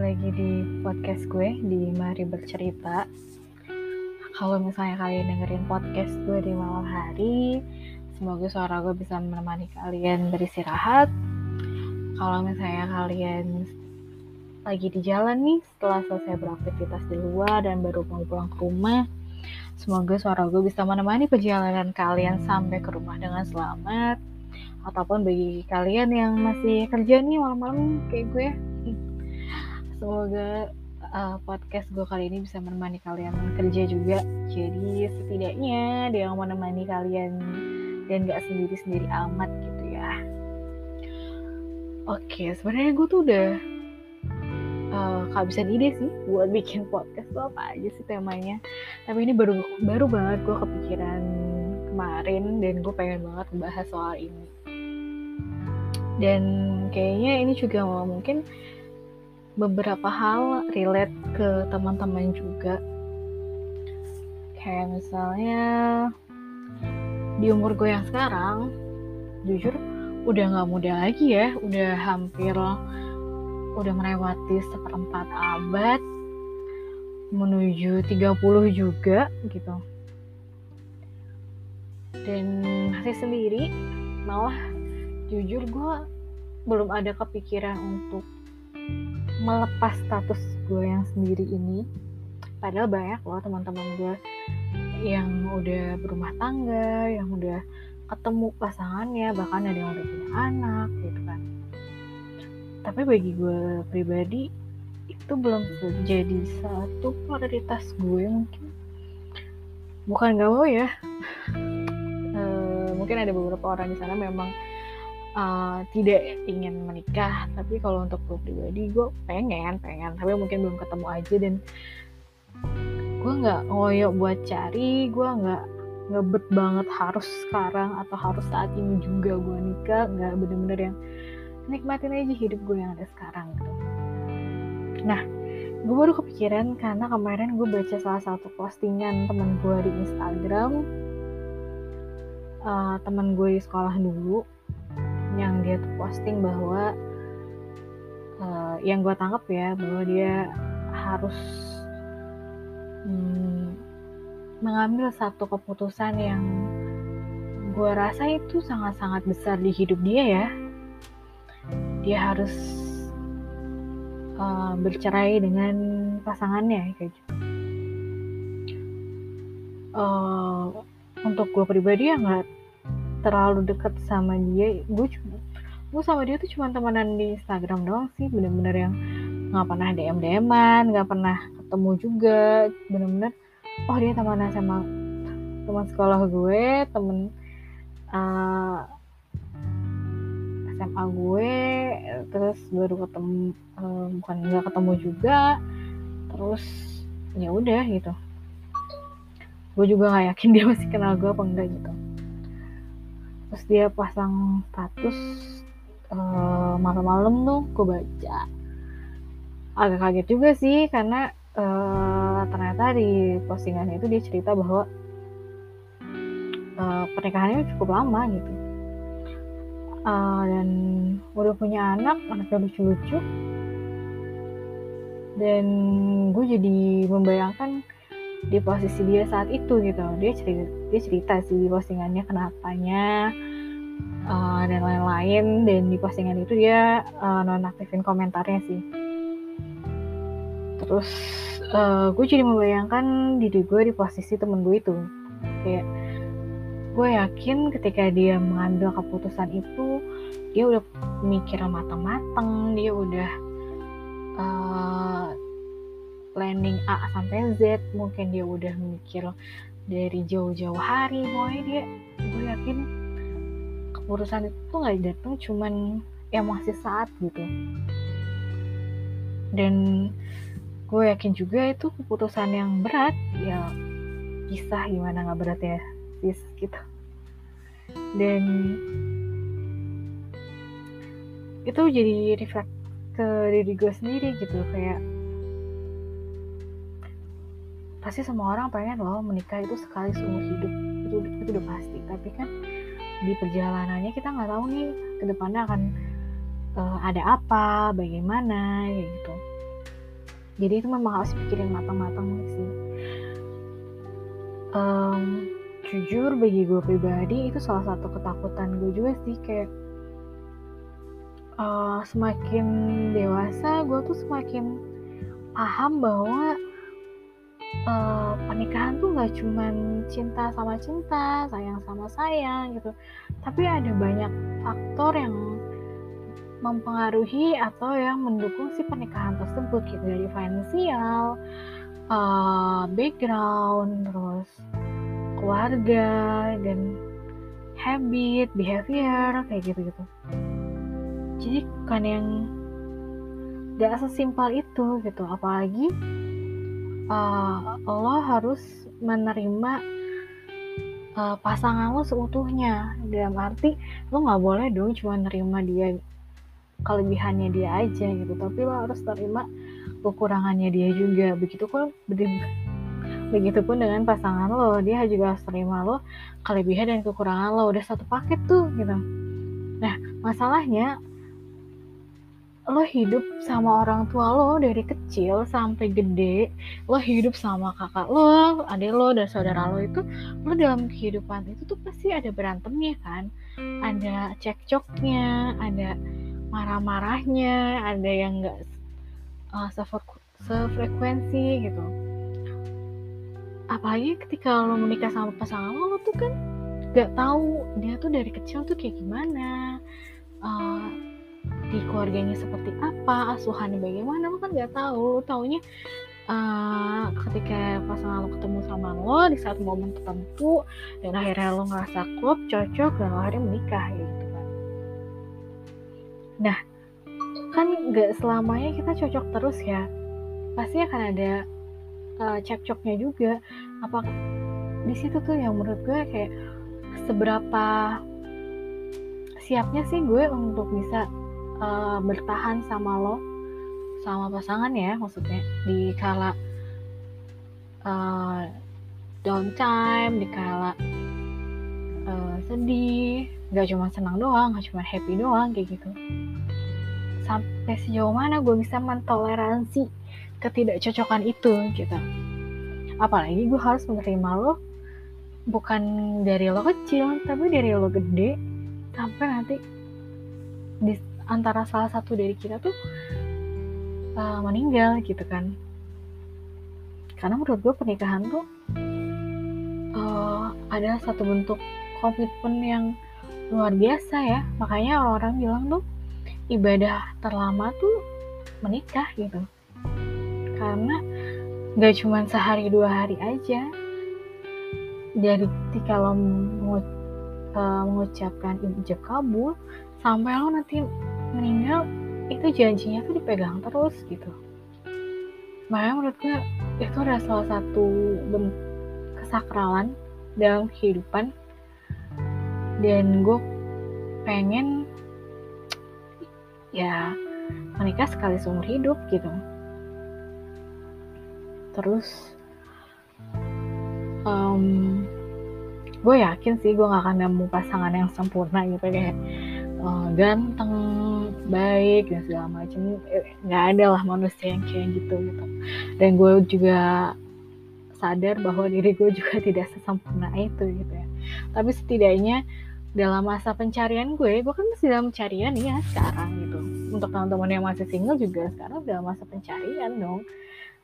lagi di podcast gue di Mari Bercerita. Kalau misalnya kalian dengerin podcast gue di malam hari, semoga suara gue bisa menemani kalian beristirahat. Kalau misalnya kalian lagi di jalan nih setelah selesai beraktivitas di luar dan baru mau pulang ke rumah, semoga suara gue bisa menemani perjalanan kalian sampai ke rumah dengan selamat. Ataupun bagi kalian yang masih kerja nih malam-malam kayak gue, semoga uh, podcast gue kali ini bisa menemani kalian kerja juga. Jadi setidaknya dia yang menemani kalian dan gak sendiri-sendiri amat gitu ya. Oke sebenarnya gue tuh udah uh, kehabisan ide sih buat bikin podcast tuh apa aja sih temanya. Tapi ini baru baru banget gue kepikiran kemarin dan gue pengen banget bahas soal ini. Dan kayaknya ini juga mungkin beberapa hal relate ke teman-teman juga. Kayak misalnya di umur gue yang sekarang jujur udah nggak muda lagi ya. Udah hampir udah melewati seperempat abad menuju 30 juga gitu. Dan masih sendiri malah jujur gue belum ada kepikiran untuk melepas status gue yang sendiri ini. Padahal banyak loh teman-teman gue yang udah berumah tangga yang udah ketemu pasangannya bahkan ada yang udah punya anak gitu kan. Tapi bagi gue pribadi itu belum jadi satu prioritas gue mungkin. Bukan gak mau ya. E, mungkin ada beberapa orang di sana memang uh, tidak ingin menikah tapi kalau untuk gue pribadi gue pengen pengen. Tapi mungkin belum ketemu aja dan gue nggak ngoyo buat cari gue nggak ngebet banget harus sekarang atau harus saat ini juga gue nikah. Nggak bener-bener yang nikmatin aja hidup gue yang ada sekarang gitu. Nah gue baru kepikiran karena kemarin gue baca salah satu postingan teman gue di Instagram. Uh, teman gue di sekolah dulu yang dia tuh posting bahwa uh, yang gue tangkap ya bahwa dia harus hmm, mengambil satu keputusan yang gue rasa itu sangat-sangat besar di hidup dia ya. Dia harus uh, bercerai dengan pasangannya kayak gitu. Uh, untuk gue pribadi ya nggak terlalu deket sama dia gue cuma gue sama dia tuh cuma temenan di Instagram doang sih bener-bener yang nggak pernah DM DMan nggak pernah ketemu juga bener-bener oh dia temenan sama teman sekolah gue temen uh, eh, SMA gue terus baru ketemu uh, bukan nggak ketemu juga terus ya udah gitu. Gue juga nggak yakin dia masih kenal gue apa enggak gitu terus dia pasang status uh, malam-malam tuh gue baca. Agak kaget juga sih karena uh, ternyata di postingannya itu dia cerita bahwa uh, pernikahannya cukup lama gitu. Uh, dan udah punya anak anaknya lucu-lucu. Dan gue jadi membayangkan di posisi dia saat itu gitu. Dia cerita dia cerita sih postingannya kenapanya uh, dan lain-lain. Dan di postingan itu dia uh, nonaktifin komentarnya sih. Terus uh, gue jadi membayangkan diri gue di posisi temen gue itu. Kayak gue yakin ketika dia mengambil keputusan itu dia udah mikir matang-matang dia udah uh, planning A sampai Z mungkin dia udah mikir dari jauh-jauh hari pokoknya dia gue yakin keputusan itu tuh nggak datang cuman masih saat gitu. Dan gue yakin juga itu keputusan yang berat. Ya kisah gimana nggak berat ya? Sis gitu. Dan itu jadi reflect ke diri gue sendiri gitu kayak pasti semua orang pengen loh menikah itu sekali seumur hidup. Itu itu udah pasti. Tapi kan di perjalanannya kita nggak tahu nih ke depannya akan uh, ada apa bagaimana kayak gitu. Jadi itu memang harus pikirin matang-matang sih. Um, jujur bagi gue pribadi itu salah satu ketakutan gue juga sih kayak uh, semakin dewasa gue tuh semakin paham bahwa uh, pernikahan tuh gak cuman cinta sama cinta sayang sama sayang gitu. Tapi ada banyak faktor yang mempengaruhi atau yang mendukung si pernikahan tersebut gitu. Dari finansial, uh, background, terus keluarga dan habit, behavior kayak gitu-gitu. Jadi kan yang gak sesimpel itu gitu, apalagi uh, lo harus menerima uh, pasangan lo seutuhnya. Dalam arti lo nggak boleh dong cuma nerima dia kelebihannya dia aja gitu. Tapi lo harus terima kekurangannya dia juga. Begitu pun begitupun dengan pasangan lo. Dia juga harus terima lo kelebihan dan kekurangan lo. Udah satu paket tuh gitu. Nah masalahnya lo hidup sama orang tua lo dari kecil sampai gede lo hidup sama kakak lo adik lo dan saudara lo itu lo dalam kehidupan itu tuh pasti ada berantemnya kan? Ada cekcoknya ada marah-marahnya ada yang nggak uh, sefrekuensi gitu. Apalagi ketika lo menikah sama pasangan lo, lo tuh kan nggak tahu dia tuh dari kecil tuh kayak gimana uh, di keluarganya seperti apa asuhannya bagaimana lo kan nggak tahu lo taunya uh, ketika pasangan lo ketemu sama lo di saat momen tertentu dan akhirnya lo ngerasa klop cocok dan lo akhirnya menikah gitu Nah, kan nggak selamanya kita cocok terus ya. Pasti akan ada uh, cekcoknya juga. Apa di situ tuh yang menurut gue kayak seberapa siapnya sih gue untuk bisa uh, bertahan sama lo sama pasangan ya maksudnya. Di kala uh, downtime di kala uh, sedih nggak cuma senang doang nggak cuma happy doang kayak gitu. Sampai sejauh mana gue bisa mentoleransi ketidakcocokan itu gitu. Apalagi gue harus menerima lo bukan dari lo kecil tapi dari lo gede sampai nanti di antara salah satu dari kita tuh uh, meninggal gitu kan. Karena menurut gue pernikahan tuh uh, ada satu bentuk komitmen yang luar biasa ya. Makanya orang-orang bilang tuh ibadah terlama tuh menikah gitu. Karena gak cuma sehari dua hari aja. Dari ketika lo uh, mengucapkan ijab kabul sampai lo nanti meninggal itu janjinya tuh dipegang terus gitu. Makanya menurut gue itu adalah salah satu kesakralan dalam kehidupan. Dan gue pengen ya menikah sekali seumur hidup gitu. Terus um, gue yakin sih gue gak akan nemu pasangan yang sempurna gitu kayak uh, ganteng baik dan segala macam. Eh, nggak ada lah manusia yang kayak gitu gitu. Dan gue juga sadar bahwa diri gue juga tidak sesempurna itu gitu ya. Tapi setidaknya dalam masa pencarian gue, gue kan masih dalam pencarian ya sekarang gitu. Untuk teman-teman yang masih single juga sekarang dalam masa pencarian dong.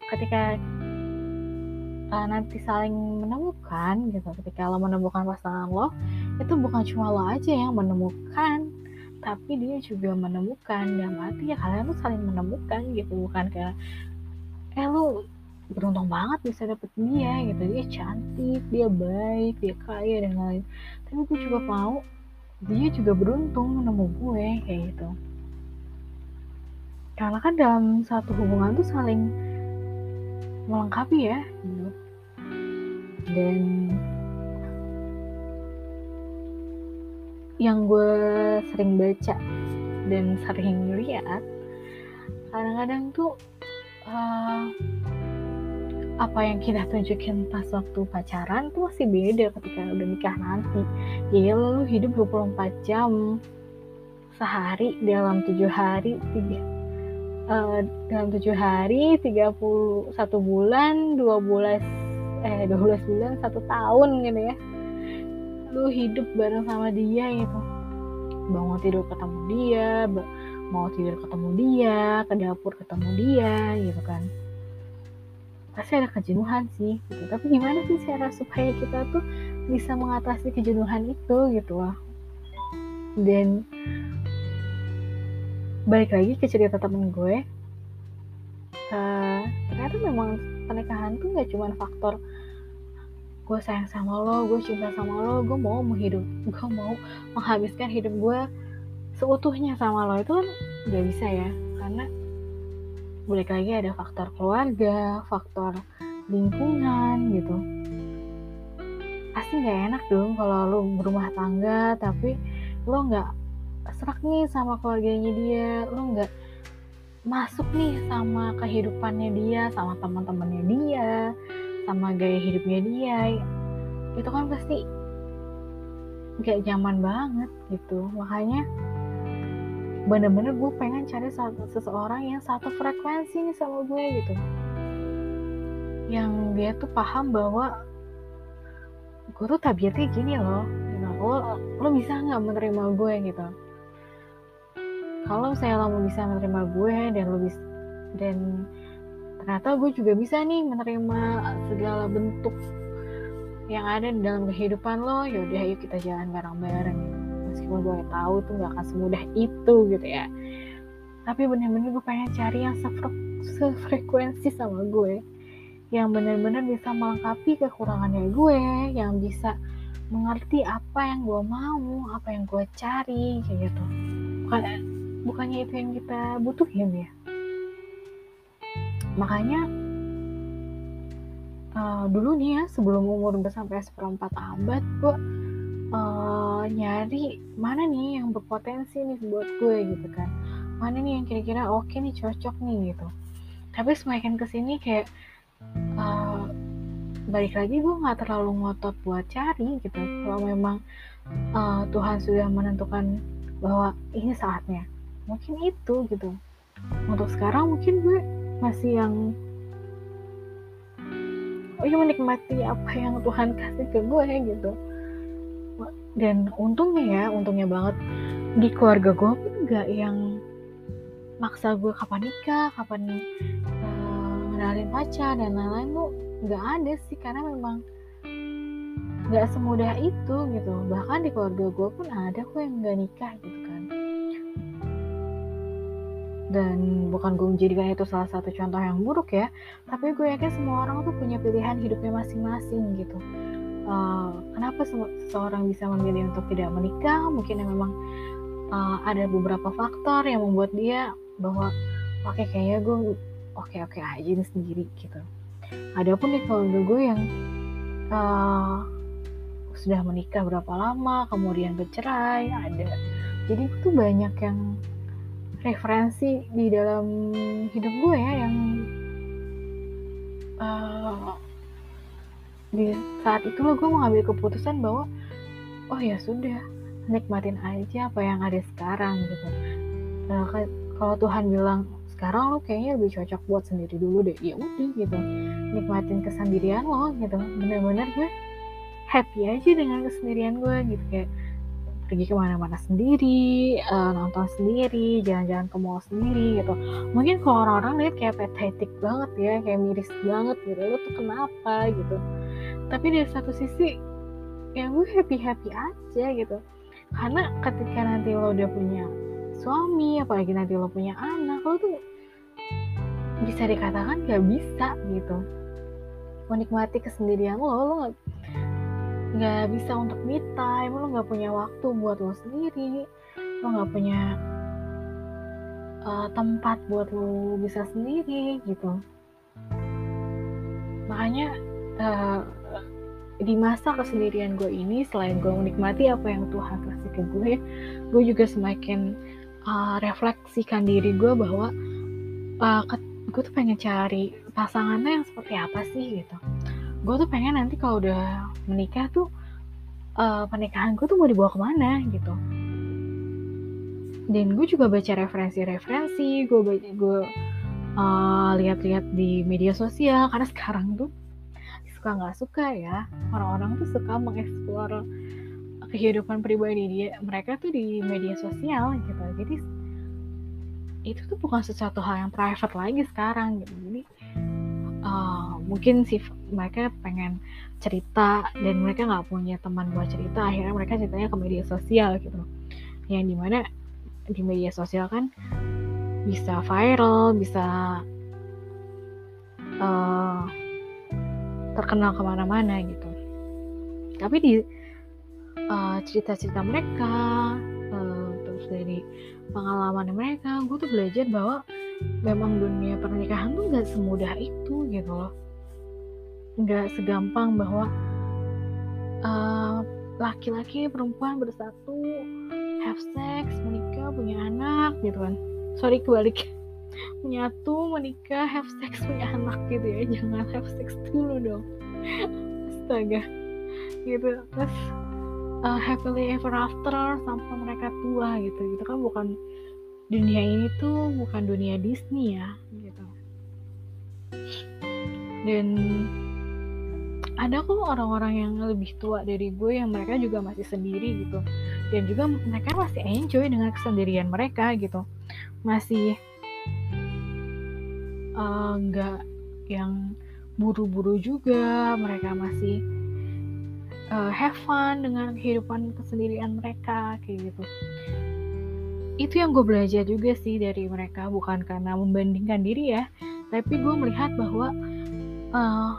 Ketika uh, nanti saling menemukan gitu, ketika lo menemukan pasangan lo, itu bukan cuma lo aja yang menemukan, tapi dia juga menemukan. Dan arti ya kalian tuh saling menemukan gitu, bukan kayak eh lo beruntung banget bisa dapet dia gitu. Dia cantik dia baik dia kaya dan lain tapi gue juga mau dia juga beruntung nemu gue kayak gitu. Karena kan dalam satu hubungan tuh saling melengkapi ya gitu. Dan yang gue sering baca dan sering lihat kadang-kadang tuh uh, apa yang kita tunjukin pas waktu pacaran tuh masih beda ketika udah nikah nanti. Jadi lu hidup 24 jam sehari dalam tujuh hari tiga uh, dalam tujuh hari 31 bulan dua bulan eh 12 bulan satu tahun gitu ya lu hidup bareng sama dia gitu. Bangun tidur ketemu dia mau tidur ketemu dia ke dapur ketemu dia gitu kan. Pasti ada kejenuhan sih gitu. tapi gimana sih cara supaya kita tuh bisa mengatasi kejenuhan itu gitu loh. Dan balik lagi ke cerita temen gue uh, ternyata memang pernikahan tuh gak cuma faktor gue sayang sama lo, gue cinta sama lo, gue mau menghidup, gue mau menghabiskan hidup gue seutuhnya sama lo itu kan gak bisa ya, karena balik lagi ada faktor keluarga, faktor lingkungan gitu. Pasti gak enak dong kalau lo berumah tangga tapi lo nggak serak nih sama keluarganya dia, lo nggak masuk nih sama kehidupannya dia, sama teman-temannya dia, sama gaya hidupnya dia. Itu kan pasti gak nyaman banget gitu. Makanya bener-bener gue pengen cari seseorang yang satu frekuensi nih sama gue gitu. Yang dia tuh paham bahwa gue tuh tabiatnya gini loh. Gitu. lo lo bisa nggak menerima gue gitu? Kalau saya lo bisa menerima gue dan lo bisa dan ternyata gue juga bisa nih menerima segala bentuk yang ada di dalam kehidupan lo. Yaudah ayo kita jalan bareng-bareng. Meskipun gue tahu tuh gak akan semudah itu gitu ya. Tapi bener-bener gue pengen cari yang sefre sefrekuensi sama gue. Yang bener-bener bisa melengkapi kekurangannya gue. Yang bisa mengerti apa yang gue mau apa yang gue cari kayak gitu. Bukan bukannya itu yang kita butuhin ya makanya uh, dulu nih ya sebelum umur gue sampai seperempat abad gue uh, nyari mana nih yang berpotensi nih buat gue gitu kan. Mana nih yang kira-kira oke okay nih cocok nih gitu. Tapi semakin ke sini kayak uh, balik lagi gue nggak terlalu ngotot buat cari gitu. Kalau memang uh, Tuhan sudah menentukan bahwa ini saatnya mungkin itu gitu. Untuk sekarang mungkin gue masih yang oh ya menikmati apa yang Tuhan kasih ke gue gitu. Dan untungnya ya untungnya banget di keluarga gue pun gak yang maksa gue kapan nikah kapan uh, pacar dan lain-lain. Tuh nggak ada sih karena memang nggak semudah itu gitu. Bahkan di keluarga gue pun ada kok yang nggak nikah gitu dan bukan gue menjadikan itu salah satu contoh yang buruk ya tapi gue yakin semua orang tuh punya pilihan hidupnya masing-masing gitu. Uh, kenapa seseorang bisa memilih untuk tidak menikah? Mungkin memang uh, ada beberapa faktor yang membuat dia bahwa oke okay, kayaknya gue oke oke okay aja ini sendiri gitu. Adapun nih keluarga gue yang uh, sudah menikah berapa lama kemudian bercerai ada. Jadi itu banyak yang referensi di dalam hidup gue ya yang uh, di saat itu lo gue mau ngambil keputusan bahwa oh ya sudah nikmatin aja apa yang ada sekarang gitu. Nah, kalau Tuhan bilang sekarang lo kayaknya lebih cocok buat sendiri dulu deh. Ya udah gitu. Nikmatin kesendirian lo gitu. Bener-bener gue happy aja dengan kesendirian gue gitu. Kayak pergi ke mana-mana sendiri, uh, nonton sendiri, jalan-jalan ke mall sendiri gitu. Mungkin kalau orang-orang lihat kayak pathetic banget ya, kayak miris banget gitu, lo tuh kenapa gitu. Tapi dari satu sisi, ya gue happy-happy aja gitu. Karena ketika nanti lo udah punya suami, apalagi nanti lo punya anak, lo tuh bisa dikatakan gak bisa gitu. Menikmati kesendirian lo, lo nggak bisa untuk me time lo nggak punya waktu buat lo sendiri lo nggak punya uh, tempat buat lo bisa sendiri gitu. Makanya uh, di masa kesendirian gue ini selain gue menikmati apa yang Tuhan kasih ke gue gue juga semakin uh, refleksikan diri gue bahwa uh, gue tuh pengen cari pasangannya yang seperti apa sih gitu. Gue tuh pengen nanti kalau udah menikah tuh uh, pernikahan gue tuh mau dibawa ke mana gitu. Dan gue juga baca referensi-referensi gue gue uh, lihat-lihat di media sosial karena sekarang tuh suka nggak suka ya orang-orang tuh suka mengeksplor kehidupan pribadi dia mereka tuh di media sosial gitu. Jadi itu tuh bukan sesuatu hal yang private lagi sekarang gitu. Jadi uh, mungkin sih mereka pengen cerita dan mereka nggak punya teman buat cerita akhirnya mereka ceritanya ke media sosial gitu. Yang di mana di media sosial kan bisa viral bisa uh, terkenal ke mana-mana gitu. Tapi di uh, cerita-cerita mereka uh, terus dari pengalaman mereka gue tuh belajar bahwa memang dunia pernikahan tuh gak semudah itu gitu loh. Nggak segampang bahwa uh, laki-laki perempuan bersatu have sex menikah punya anak gitu kan. Sorry kebalik. Menyatu menikah have sex punya anak gitu ya. Jangan have sex dulu dong. Astaga. Gitu. Terus uh, happily ever after sampai mereka tua gitu. Gitu kan bukan dunia ini tuh bukan dunia Disney ya gitu. Dan ada kok orang-orang yang lebih tua dari gue yang mereka juga masih sendiri gitu. Dan juga mereka masih enjoy dengan kesendirian mereka gitu. Masih Eh, nggak uh, yang buru-buru juga mereka masih uh, have fun dengan kehidupan kesendirian mereka kayak gitu itu yang gue belajar juga sih dari mereka bukan karena membandingkan diri ya tapi gue melihat bahwa uh,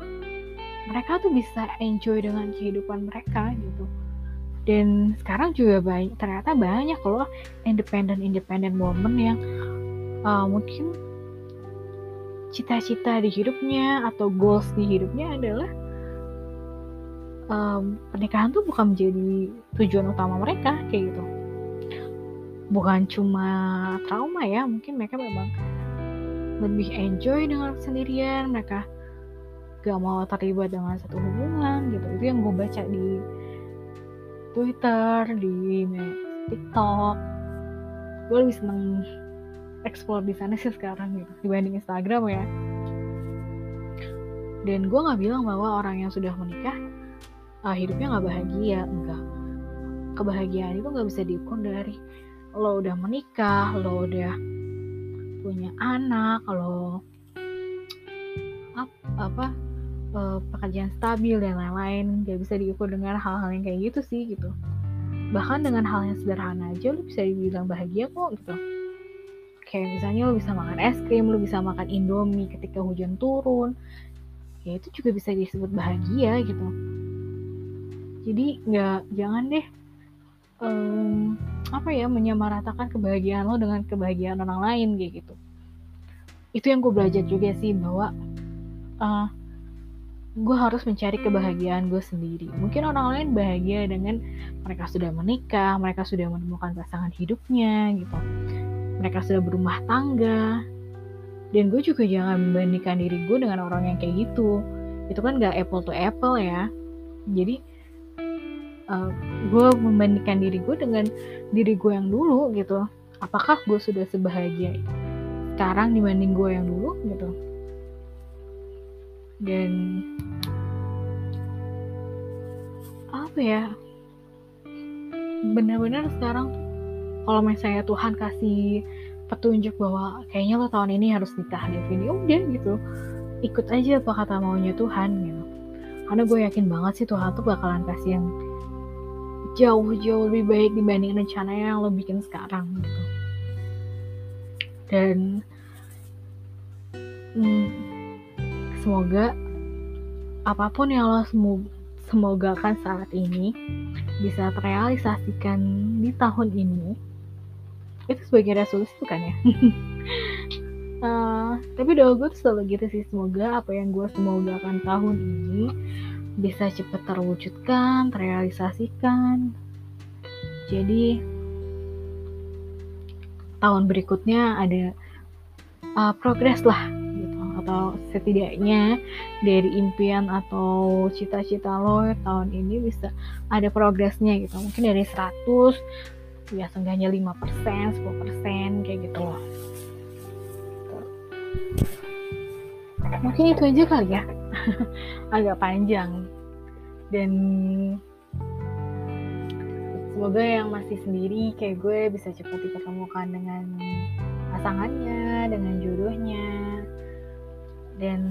mereka tuh bisa enjoy dengan kehidupan mereka gitu. Dan sekarang juga banyak ternyata banyak loh independent independent woman yang uh, mungkin cita-cita di hidupnya atau goals di hidupnya adalah um, pernikahan tuh bukan menjadi tujuan utama mereka kayak gitu bukan cuma trauma ya mungkin mereka memang lebih enjoy dengan sendirian mereka gak mau terlibat dengan satu hubungan gitu. Itu yang gue baca di Twitter di TikTok. Gue lebih seneng explore di sana sih sekarang gitu dibanding Instagram ya. Dan gue nggak bilang bahwa orang yang sudah menikah uh, hidupnya nggak bahagia enggak. Kebahagiaan itu nggak bisa diukur dari lo udah menikah lo udah punya anak lo ap, apa uh, pekerjaan stabil dan lain-lain gak bisa diukur dengan hal-hal yang kayak gitu sih gitu. Bahkan dengan hal yang sederhana aja lo bisa dibilang bahagia kok gitu. Kayak misalnya lo bisa makan es krim lo bisa makan indomie ketika hujan turun ya itu juga bisa disebut bahagia gitu. Jadi nggak jangan deh um, apa ya menyamaratakan kebahagiaan lo dengan kebahagiaan orang lain kayak gitu. Itu yang gue belajar juga sih bahwa uh, gue harus mencari kebahagiaan gue sendiri. Mungkin orang lain bahagia dengan mereka sudah menikah mereka sudah menemukan pasangan hidupnya gitu. Mereka sudah berumah tangga. Dan gue juga jangan membandingkan diri gue dengan orang yang kayak gitu. Itu kan gak apple to apple ya. Jadi uh, gue membandingkan diri gue dengan diri gue yang dulu gitu. Apakah gue sudah sebahagia sekarang dibanding gue yang dulu gitu? Dan apa ya? Benar-benar sekarang kalau misalnya Tuhan kasih petunjuk bahwa kayaknya lo tahun ini harus nikah deh ini udah gitu. Ikut aja apa kata maunya Tuhan gitu. Karena gue yakin banget sih Tuhan tuh bakalan kasih yang jauh-jauh lebih baik dibanding rencana yang lo bikin sekarang gitu. Dan hmm, semoga apa pun yang lo semoga kan saat ini bisa terrealisasikan di tahun ini. Itu sebagai resolusi bukan ya? Uh, tapi doa gue selalu gitu sih. Semoga apa yang gue semoga akan tahun ini bisa cepat terwujudkan terrealisasikan. Jadi tahun berikutnya ada uh, progres lah gitu. Atau setidaknya dari impian atau cita-cita lo tahun ini bisa ada progresnya gitu. Mungkin dari 100 ya seenggaknya 5% 10% kayak gitu loh. Mungkin itu aja kali ya agak panjang. Dan semoga yang masih sendiri kayak gue bisa cepat dipertemukan dengan pasangannya dengan jodohnya. Dan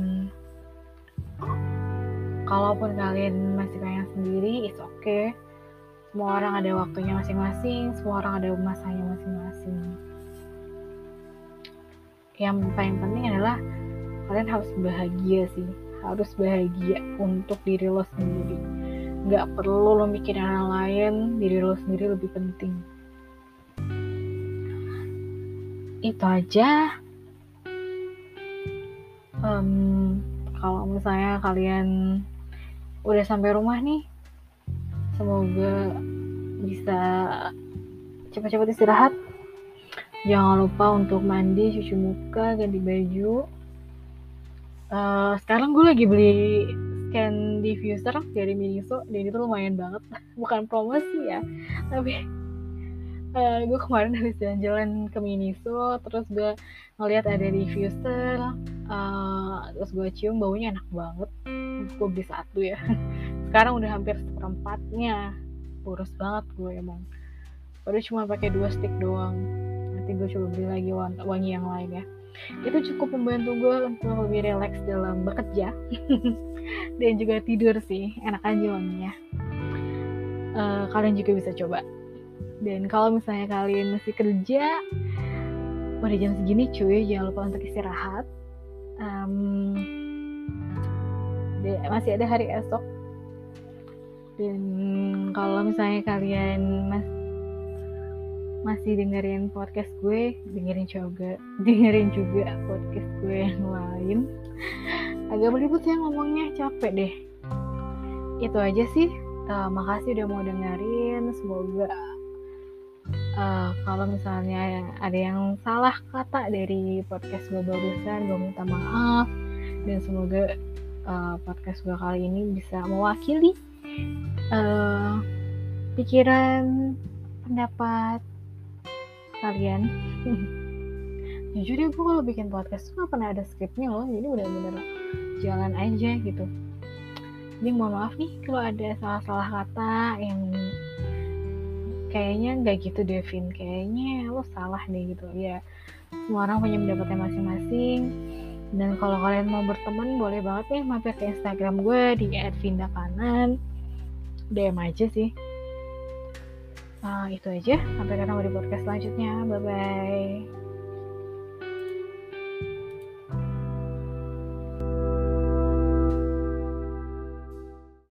kalaupun kalian masih pengen sendiri it's okay. Semua orang ada waktunya masing-masing semua orang ada masanya masing-masing. Yang paling penting adalah kalian harus bahagia sih harus bahagia untuk diri lo sendiri. Nggak perlu lo mikirin orang lain diri lo sendiri lebih penting. Itu aja. Um, kalau misalnya kalian udah sampai rumah nih semoga bisa cepat-cepat istirahat. Jangan lupa untuk mandi cuci muka ganti baju uh, sekarang gue lagi beli scan diffuser dari Miniso. Dan itu lumayan banget. Bukan promosi ya tapi uh, gue kemarin habis jalan-jalan ke Miniso terus gue ngeliat ada diffuser uh, terus gue cium baunya enak banget. Gue beli satu ya. Sekarang udah hampir seperempatnya. Boros banget gue emang. Baru cuma pakai dua stick doang. Nanti gue coba beli lagi wangi yang lain ya itu cukup membantu gue untuk lebih rileks dalam bekerja dan juga tidur sih enak aja wanginya uh, kalian juga bisa coba. Dan kalau misalnya kalian masih kerja pada jam segini cuy jangan lupa untuk istirahat. Um, masih ada hari esok. Dan kalau misalnya kalian mas masih dengerin podcast gue dengerin juga dengerin juga podcast gue yang lain. Agak beribut ya ngomongnya capek deh. Itu aja sih. Uh, makasih udah mau dengerin. Semoga uh, kalau misalnya ada yang salah kata dari podcast gue barusan gue minta maaf. Dan semoga uh, podcast gue kali ini bisa mewakili uh, pikiran pendapat kalian. Jujur ya gue kalau bikin podcast tuh gak pernah ada skripnya loh. Jadi udah bener jalan aja gitu. Jadi mohon maaf nih kalau ada salah-salah kata yang kayaknya nggak gitu Devin. Kayaknya lo salah deh gitu. Ya semua orang punya pendapatnya masing-masing. Dan kalau kalian mau berteman boleh banget nih mampir ke Instagram gue di @vindakanan DM aja sih uh, itu aja. Sampai ketemu di podcast selanjutnya. Bye bye